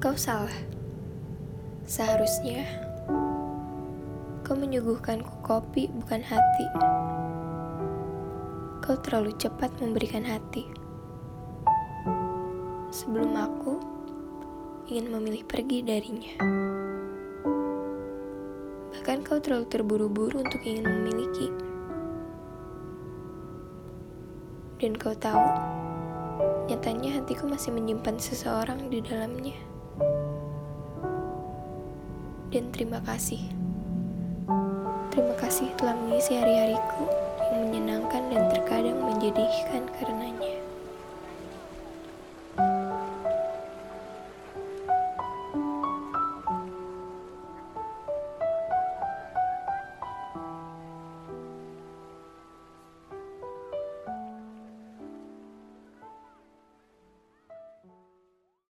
Kau salah. Seharusnya kau menyuguhkanku kopi bukan hati. Kau terlalu cepat memberikan hati. Sebelum aku ingin memilih pergi darinya. Bahkan kau terlalu terburu-buru untuk ingin memiliki. Dan kau tahu, nyatanya hatiku masih menyimpan seseorang di dalamnya. Dan terima kasih. Terima kasih telah mengisi hari-hariku yang menyenangkan dan terkadang menjadikan karenanya.